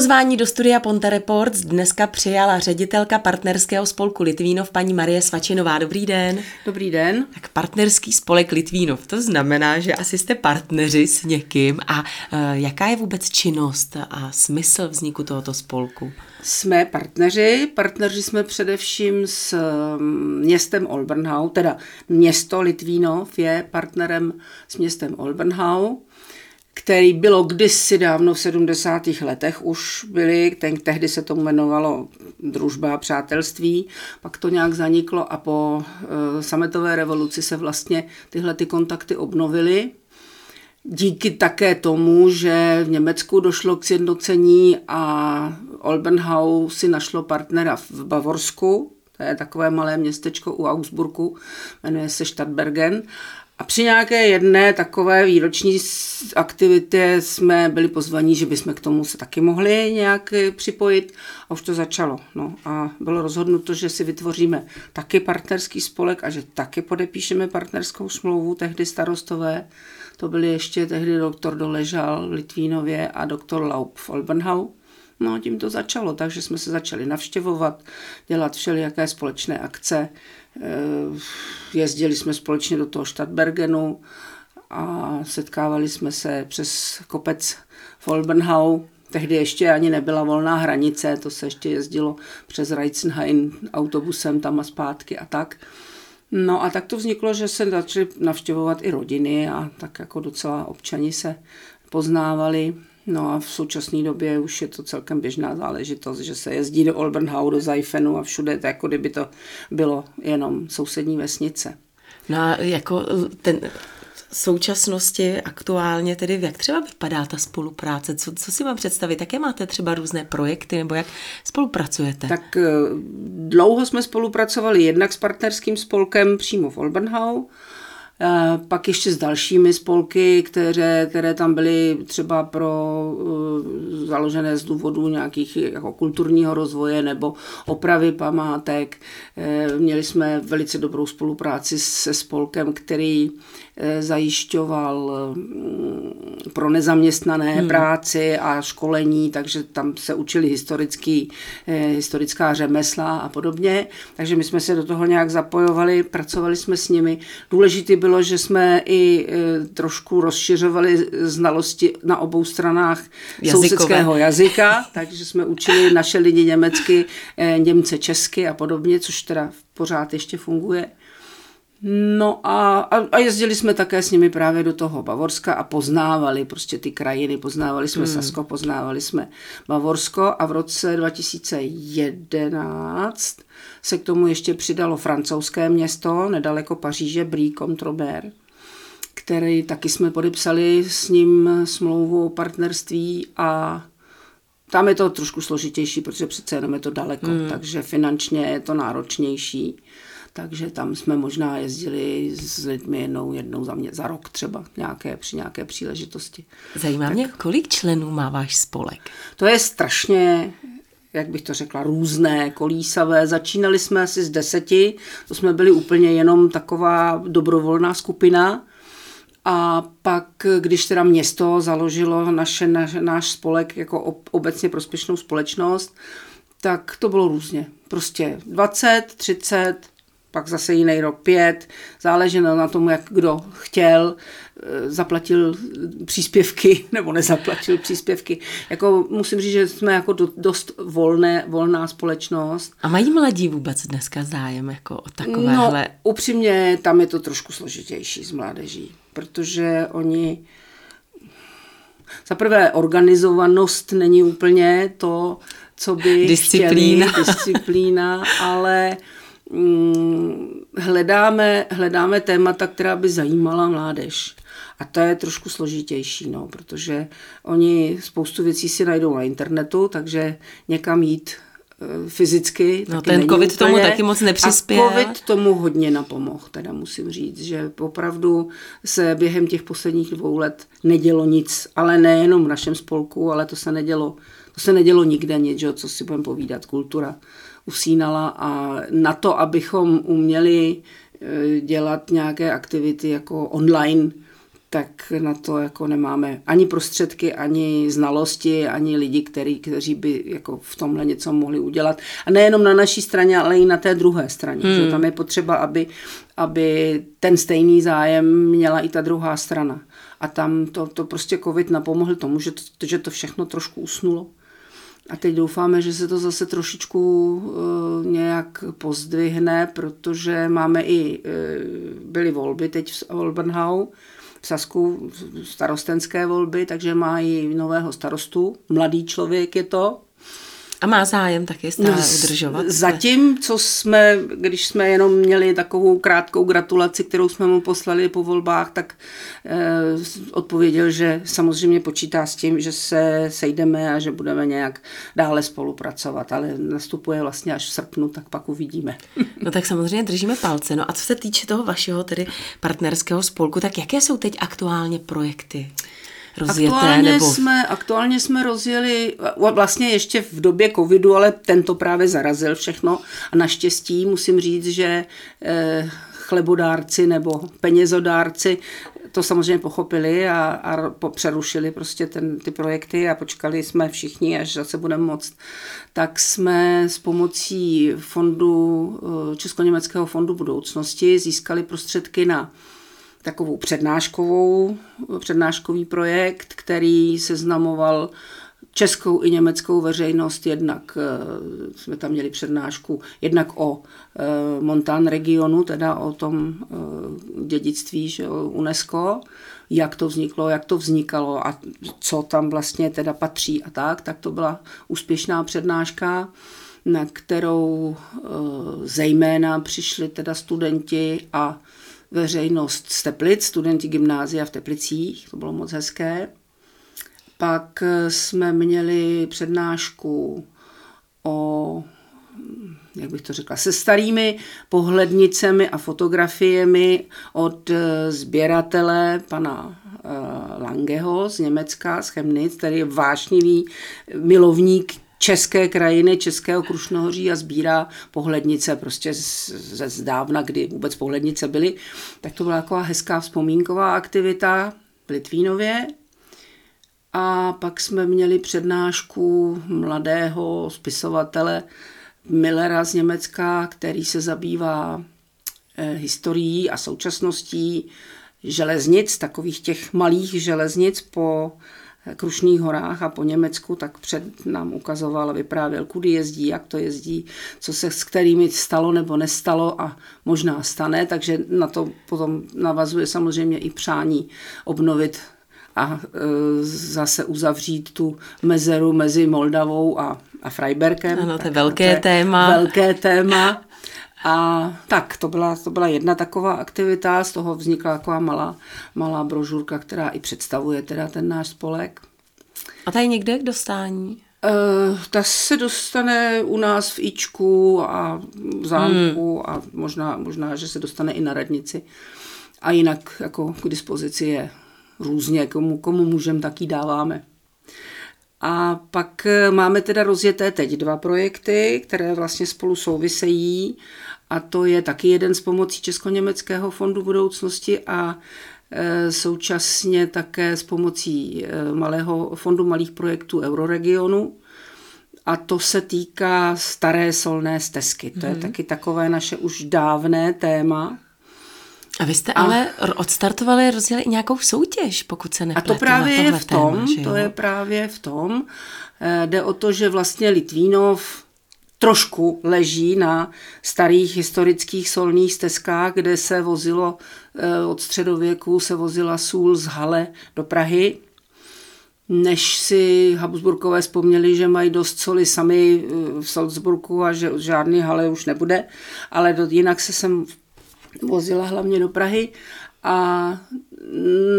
pozvání do studia Ponte Reports dneska přijala ředitelka partnerského spolku Litvínov paní Marie Svačinová. Dobrý den. Dobrý den. Tak partnerský spolek Litvínov, to znamená, že asi jste partneři s někým. A uh, jaká je vůbec činnost a smysl vzniku tohoto spolku? Jsme partneři. Partneři jsme především s mm, městem Olbernhau, teda město Litvínov je partnerem s městem Olbernhau který bylo kdysi dávno v 70. letech už byly, ten, tehdy se to jmenovalo družba přátelství, pak to nějak zaniklo a po e, sametové revoluci se vlastně tyhle ty kontakty obnovily. Díky také tomu, že v Německu došlo k sjednocení a Olbenhau si našlo partnera v Bavorsku, to je takové malé městečko u Augsburgu, jmenuje se Stadtbergen. A při nějaké jedné takové výroční aktivitě jsme byli pozvaní, že bychom k tomu se taky mohli nějak eh, připojit a už to začalo. No a bylo rozhodnuto, že si vytvoříme taky partnerský spolek a že taky podepíšeme partnerskou smlouvu, tehdy starostové. To byli ještě tehdy doktor Doležal v Litvínově a doktor Laub v Olbenhau. No a tím to začalo, takže jsme se začali navštěvovat, dělat všelijaké společné akce. Eh, jezdili jsme společně do toho Stadtbergenu a setkávali jsme se přes kopec Volbenhau. Tehdy ještě ani nebyla volná hranice, to se ještě jezdilo přes Reitzenhain autobusem tam a zpátky a tak. No a tak to vzniklo, že se začaly navštěvovat i rodiny a tak jako docela občani se poznávali. No a v současné době už je to celkem běžná záležitost, že se jezdí do Olbernhau, do Zajfenu a všude, tak jako kdyby to bylo jenom sousední vesnice. No a jako ten, v současnosti aktuálně tedy, jak třeba vypadá ta spolupráce? Co, co si mám představit? Jaké máte třeba různé projekty nebo jak spolupracujete? Tak eh, dlouho jsme spolupracovali jednak s partnerským spolkem přímo v Olbernhau, Eh, pak ještě s dalšími spolky, které, které tam byly třeba pro uh, založené z důvodu nějakých jako kulturního rozvoje nebo opravy památek. Uh, měli jsme velice dobrou spolupráci se spolkem, který zajišťoval mm, pro nezaměstnané hmm. práci a školení, takže tam se učili historický, historická řemesla a podobně. Takže my jsme se do toho nějak zapojovali, pracovali jsme s nimi. Důležitý byl bylo, že jsme i e, trošku rozšiřovali znalosti na obou stranách Jazykové. sousedského jazyka, takže jsme učili naše lidi německy, e, Němce česky a podobně, což teda pořád ještě funguje. No a, a, jezdili jsme také s nimi právě do toho Bavorska a poznávali prostě ty krajiny, poznávali jsme hmm. Sasko, poznávali jsme Bavorsko a v roce 2011 se k tomu ještě přidalo francouzské město nedaleko Paříže, Brie-Comtrobert, který taky jsme podepsali s ním smlouvu o partnerství a tam je to trošku složitější, protože přece jenom je to daleko, hmm. takže finančně je to náročnější takže tam jsme možná jezdili s lidmi jednou, jednou za, mě, za rok třeba nějaké, při nějaké příležitosti. Zajímá tak, mě, kolik členů má váš spolek? To je strašně jak bych to řekla, různé, kolísavé. Začínali jsme asi z deseti, to jsme byli úplně jenom taková dobrovolná skupina. A pak, když teda město založilo naše, naš, náš spolek jako obecně prospěšnou společnost, tak to bylo různě. Prostě 20, 30, pak zase jiný rok pět, záleželo na tom, jak kdo chtěl, eh, zaplatil příspěvky nebo nezaplatil příspěvky. Jako musím říct, že jsme jako dost volné, volná společnost. A mají mladí vůbec dneska zájem jako o takovéhle? No, upřímně, tam je to trošku složitější s mládeží, protože oni za prvé organizovanost není úplně to, co by disciplína. chtěli, disciplína, ale hledáme, hledáme témata, která by zajímala mládež. A to je trošku složitější, no, protože oni spoustu věcí si najdou na internetu, takže někam jít e, fyzicky. No ten covid úplně. tomu taky moc nepřispěl. A covid tomu hodně napomohl, teda musím říct, že opravdu se během těch posledních dvou let nedělo nic, ale nejenom v našem spolku, ale to se nedělo, to se nedělo nikde nic, že, co si budeme povídat, kultura usínala a na to, abychom uměli eh, dělat nějaké aktivity jako online, tak na to jako nemáme ani prostředky, ani znalosti, ani lidi, který, kteří by jako v tomhle něco mohli udělat. A nejenom na naší straně, ale i na té druhé straně. Hmm. Že tam je potřeba, aby, aby ten stejný zájem měla i ta druhá strana. A tam to, to prostě covid napomohl tomu, že to, že to všechno trošku usnulo. A teď doufáme, že se to zase trošičku uh, nějak pozdvihne, protože máme i, uh, byly volby teď v Olbenhau, v Sasku starostenské volby, takže i nového starostu. Mladý člověk je to, a má zájem taky stále no, udržovat? Zatím, co jsme, když jsme jenom měli takovou krátkou gratulaci, kterou jsme mu poslali po volbách, tak eh, odpověděl, že samozřejmě počítá s tím, že se sejdeme a že budeme nějak dále spolupracovat, ale nastupuje vlastně až v srpnu, tak pak uvidíme. No tak samozřejmě držíme palce. No a co se týče toho vašeho tedy partnerského spolku, tak jaké jsou teď aktuálně projekty? Rozjeté? Aktuálně, nebo... jsme, aktuálně jsme rozjeli, vlastně ještě v době covidu, ale tento právě zarazil všechno a naštěstí musím říct, že eh, chlebodárci nebo penězodárci to samozřejmě pochopili a, a přerušili prostě ten, ty projekty a počkali jsme všichni, až zase budeme moct. Tak jsme s pomocí fondu, eh, Česko-německého fondu budoucnosti získali prostředky na takovou přednáškovou, přednáškový projekt, který seznamoval českou i německou veřejnost, jednak eh, jsme tam měli přednášku, jednak o eh, Montan regionu, teda o tom eh, dědictví že, UNESCO, jak to vzniklo, jak to vznikalo a co tam vlastně teda patří a tak, tak to byla úspěšná přednáška, na kterou zejména přišli teda studenti a veřejnost z Teplic, studenti gymnázia v Teplicích, to bylo moc hezké. Pak eh, jsme měli přednášku o, jak bych to řekla, se starými pohlednicemi a fotografiemi od eh, sběratele pana eh, Langeho z Německa, z Chemnitz, který je vášnivý milovník české krajiny, českého Krušnohoří a sbírá pohlednice prostě ze zdávna, kdy vůbec pohlednice byly. Tak to byla taková hezká vzpomínková aktivita v Litvínově. A pak jsme měli přednášku mladého spisovatele Millera z Německa, který se zabývá eh, historií a současností železnic, takových těch malých železnic po Krušných horách a po Německu, tak před nám ukazoval, vyprávěl, kudy jezdí, jak to jezdí, co se s kterými stalo nebo nestalo a možná stane, takže na to potom navazuje samozřejmě i přání obnovit a e, zase uzavřít tu mezeru mezi Moldavou a, a Freibergem. Ano, to je velké to je téma. Velké téma. A tak, to byla, to byla jedna taková aktivita, z toho vznikla taková malá, malá brožurka, která i představuje teda ten náš spolek. A tady někde k dostání? Uh, ta se dostane u nás v Ičku a v zámku hmm. a možná, možná, že se dostane i na radnici. A jinak jako k dispozici je různě, komu, komu můžeme, tak ji dáváme. A pak eh, máme teda rozjeté teď dva projekty, které vlastně spolu souvisejí a to je taky jeden z pomocí Česko-německého fondu budoucnosti a e, současně také s pomocí e, malého fondu malých projektů Euroregionu. A to se týká staré solné stezky. To je hmm. taky takové naše už dávné téma. A vy jste a, ale odstartovali, rozjeli nějakou soutěž, pokud se nepletu. A to právě je v tom, téma, to je právě v tom, e, jde o to, že vlastně Litvínov trošku leží na starých historických solných stezkách, kde se vozilo eh, od středověku, se vozila sůl z Hale do Prahy, než si Habsburkové vzpomněli, že mají dost soli sami eh, v Salzburgu a že žádný hale už nebude, ale do, jinak se sem vozila hlavně do Prahy a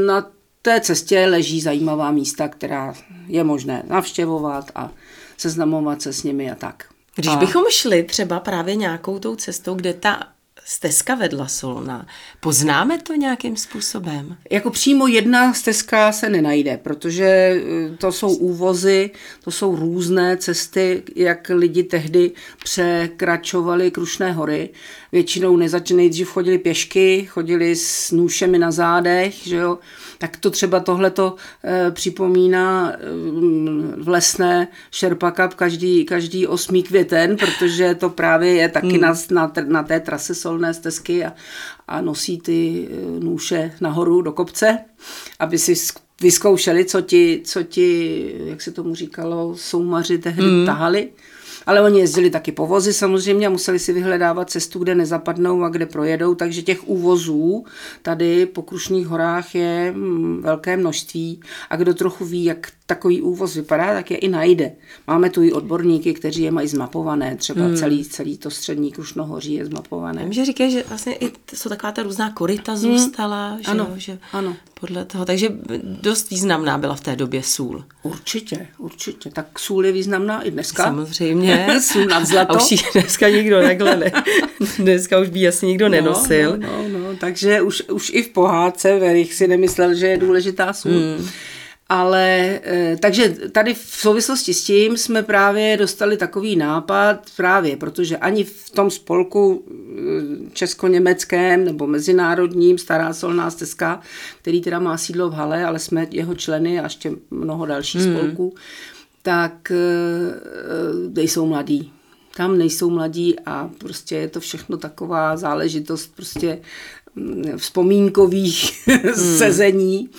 na té cestě leží zajímavá místa, která je možné navštěvovat a seznamovat se s nimi a tak. Když a... bychom šli třeba právě nějakou tou cestou, kde ta stezka vedla Solna. Poznáme to nějakým způsobem? Jako přímo jedna stezka se nenajde, protože eh, to jsou úvozy, to jsou různé cesty, jak lidi tehdy překračovali Krušné hory. Většinou nezač, nejdřív chodili pěšky, chodili s nůšemi na zádech, že jo? tak to třeba tohleto e, připomíná e, v lesné Sherpa každý, každý osmý květen, protože to právě je taky hmm. na, na, na té trase solné stezky a, a nosí ty eh, nůše nahoru do kopce, aby si vyzkoušeli, co ti, co ti, jak se tomu říkalo, soumaři tehdy hmm. tahali. Ale oni jezdili taky po vozy samozřejmě a museli si vyhledávat cestu, kde nezapadnou a kde projedou, takže těch úvozů tady po Krušných horách je mm, velké množství. A kdo trochu ví, jak takový úvoz vypadá, tak je i najde. Máme tu i odborníky, kteří je mají zmapované, třeba hmm. celý, celý to střední Krušnohoří je zmapované. Vím, že říkají, že vlastně i jsou taková ta různá korita hmm. zůstala, hmm. že, ano, jo, že ano. podle toho, takže dost významná byla v té době sůl. Určitě, určitě. Tak sůl je významná i dneska. Samozřejmě. sůl nad zlato. A už dneska nikdo takhle ne. Dneska už by asi nikdo no, nenosil. No, no, no, takže už, už i v pohádce Verich si nemyslel, že je důležitá sůl. Hmm. Ale eh, takže tady v souvislosti s tím jsme právě dostali takový nápad právě, protože ani v tom spolku eh, česko-německém nebo mezinárodním Stará solná stezka, který teda má sídlo v Hale, ale jsme jeho členy a ještě mnoho dalších hmm. spolků, tak eh, nejsou mladí. Tam nejsou mladí a prostě je to všechno taková záležitost prostě mm, vzpomínkových hmm. sezení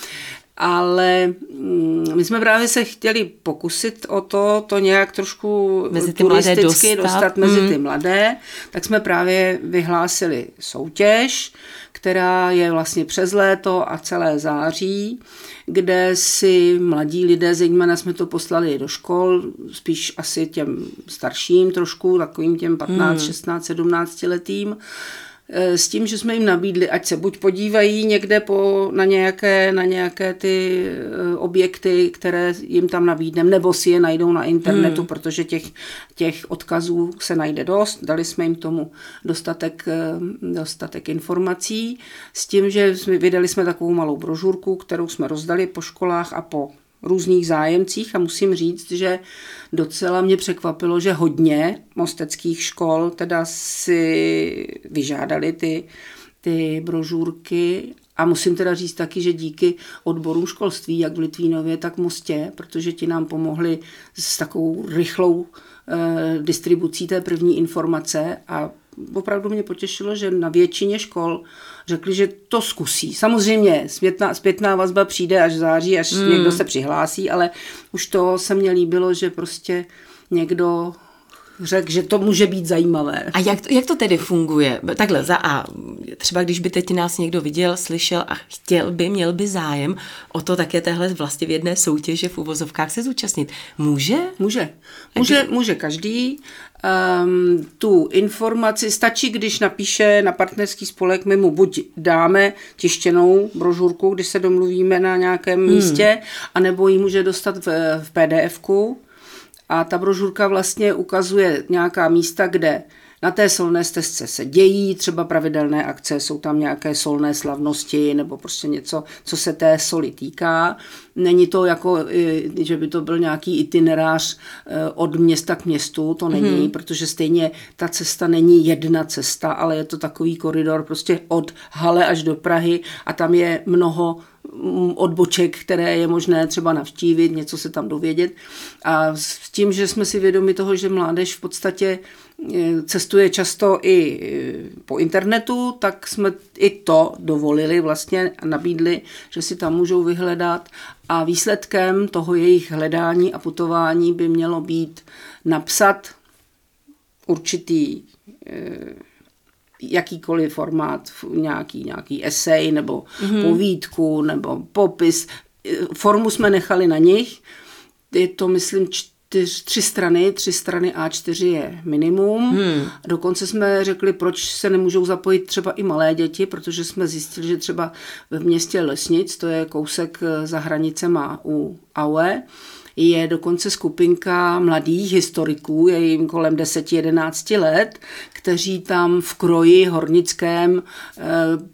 ale mm, my jsme právě se chtěli pokusit o to, to nějak trošku mezi ty turisticky dostat. dostat mezi mm. ty mladé, tak jsme právě vyhlásili soutěž, která je vlastně přes léto a celé září, kde si mladí lidé, zejména jsme to poslali do škol, spíš asi těm starším trošku, takovým těm 15, mm. 16, 17 letým, s tím, že jsme jim nabídli, ať se buď podívají někde po, na, nějaké, na nějaké ty eh, objekty, které jim tam nabídneme, nebo si je najdou na internetu, hmm. protože těch, těch odkazů se najde dost. Dali jsme jim tomu dostatek, eh, dostatek informací s tím, že jsme, vydali jsme takovou malou brožurku, kterou jsme rozdali po školách a po různých zájemcích a musím říct, že docela mě překvapilo, že hodně mosteckých škol teda si vyžádali ty, ty brožurky a musím teda říct taky, že díky odborům školství, jak v Litvínově, tak v Mostě, protože ti nám pomohli s takovou rychlou eh, distribucí té první informace a opravdu mě potěšilo, že na většině škol řekli, že to zkusí. Samozřejmě zpětná, zpětná vazba přijde až v září, až hmm. někdo se přihlásí, ale už to se mně líbilo, že prostě někdo řekl, že to může být zajímavé. A jak to, jak to tedy funguje? Takhle, za A, třeba když by teď nás někdo viděl, slyšel a chtěl by, měl by zájem o to také téhle vlastně v jedné soutěže v uvozovkách se zúčastnit. Může? Může. Může, může každý. Um, tu informaci stačí, když napíše na partnerský spolek, my mu buď dáme tištěnou brožurku, když se domluvíme na nějakém hmm. místě, anebo ji může dostat v, v PDF-ku, a ta brožurka vlastně ukazuje nějaká místa, kde na té solné stezce se dějí třeba pravidelné akce, jsou tam nějaké solné slavnosti nebo prostě něco, co se té soli týká. Není to jako, že by to byl nějaký itinerář e, od města k městu, to není, hmm. protože stejně ta cesta není jedna cesta, ale je to takový koridor prostě od Hale až do Prahy a tam je mnoho Mm, odboček, které je možné třeba navštívit, něco se tam dovědět. A s tím, že jsme si vědomi toho, že mládež v podstatě cestuje často i e, po internetu, tak jsme i to dovolili vlastně a nabídli, že si tam můžou vyhledat a výsledkem toho jejich hledání a putování by mělo být napsat určitý e, jakýkoliv formát, nějaký, nějaký esej nebo mm-hmm. povídku nebo popis. Formu jsme nechali na nich. Je to, myslím, čtyř, tři strany, tři strany A4 je minimum. Hmm. Dokonce jsme řekli, proč se nemůžou zapojit třeba i malé děti, protože jsme zjistili, že třeba v městě Lesnic, to je kousek za hranicema u Aue je dokonce skupinka mladých historiků, je jim kolem 10-11 let, kteří tam v kroji hornickém e,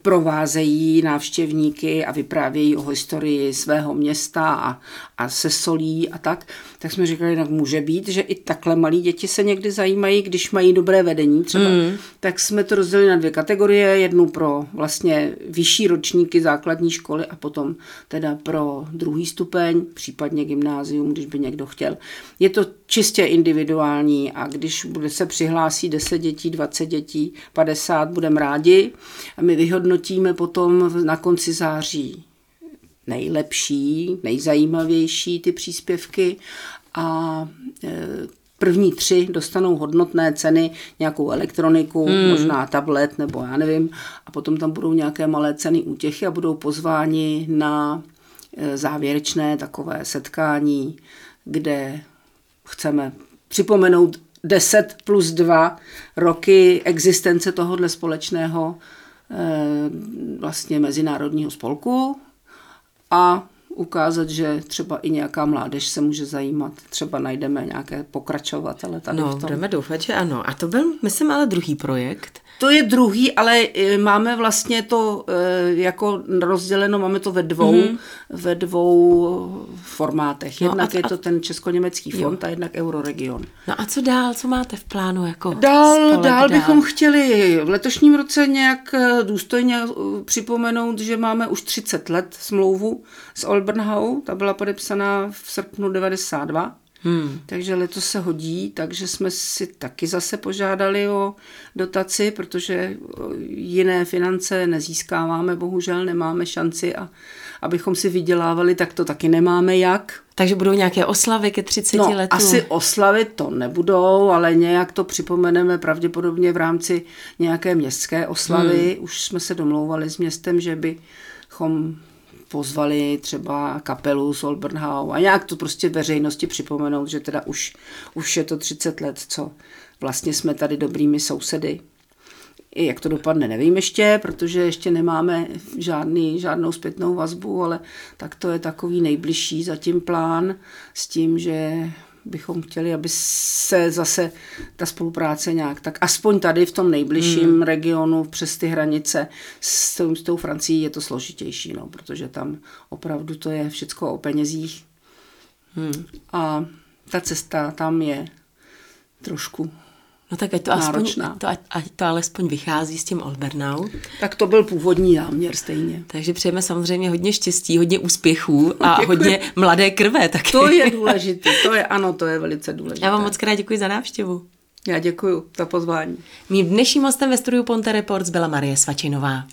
provázejí návštěvníky a vyprávějí o historii svého města a, a se solí a tak. Tak jsme říkali, tak může být, že i takhle malí děti se někdy zajímají, když mají dobré vedení třeba. Mm. Tak jsme to rozdělili na dvě kategorie, jednu pro vlastně vyšší ročníky základní školy a potom teda pro druhý stupeň, případně gymnázium, když by někdo chtěl. Je to čistě individuální a když bude se přihlásí 10 dětí, 20 dětí, 50, budeme rádi. A my vyhodnotíme potom na konci září nejlepší, nejzajímavější ty příspěvky a e, první tři dostanou hodnotné ceny, nějakou elektroniku, hmm. možná tablet nebo já nevím, a potom tam budou nějaké malé ceny útěchy a budou pozváni na e, závěrečné takové setkání, kde chceme připomenout 10 plus 2 roky existence tohohle společného e, vlastně mezinárodního spolku a ukázat, že třeba i nějaká mládež se může zajímat. Třeba najdeme nějaké pokračovatele tady no, v tom. budeme doufat, že ano. A to byl, myslím, ale druhý projekt. To je druhý, ale e, máme vlastně to e, jako rozděleno, máme to ve dvou, mm-hmm. ve dvou formátech. No jednak no a, je to ten česko-německý fond jo. a jednak Euroregion. No a co dál, co máte v plánu jako Dál, dál, dál bychom chtěli v letošním roce nějak e, důstojně připomenout, že máme už 30 let smlouvu s Olbernhau, ta byla podepsaná v srpnu 92. Hmm. Takže letos se hodí, takže jsme si taky zase požádali o dotaci, protože jiné finance nezískáváme, bohužel nemáme šanci a abychom si vydělávali, tak to taky nemáme jak. Takže budou nějaké oslavy ke 30 no, letům? asi oslavy to nebudou, ale nějak to připomeneme pravděpodobně v rámci nějaké městské oslavy. Hmm. Už jsme se domlouvali s městem, že bychom pozvali třeba kapelu Solbernhau a nějak to prostě veřejnosti připomenout, že teda už, už je to 30 let, co vlastně jsme tady dobrými sousedy. I jak to dopadne, nevím ještě, protože ještě nemáme žádný, žádnou zpětnou vazbu, ale tak to je takový nejbližší zatím plán s tím, že bychom chtěli, aby se zase ta spolupráce nějak, tak aspoň tady v tom nejbližším hmm. regionu přes ty hranice s tou, s tou Francií je to složitější, no, protože tam opravdu to je všecko o penězích. Hmm. A ta cesta tam je trošku No tak ať to, aspoň, to, ať, ať to alespoň vychází s tím Olbernau. Tak to byl původní záměr stejně. Takže přejeme samozřejmě hodně štěstí, hodně úspěchů a Děkuji. hodně mladé krve. Taky. To je důležité, to je ano, to je velice důležité. Já vám moc krát děkuji za návštěvu. Já děkuji za pozvání. Mým dnešním hostem ve studiu Ponte Reports byla Marie Svačinová.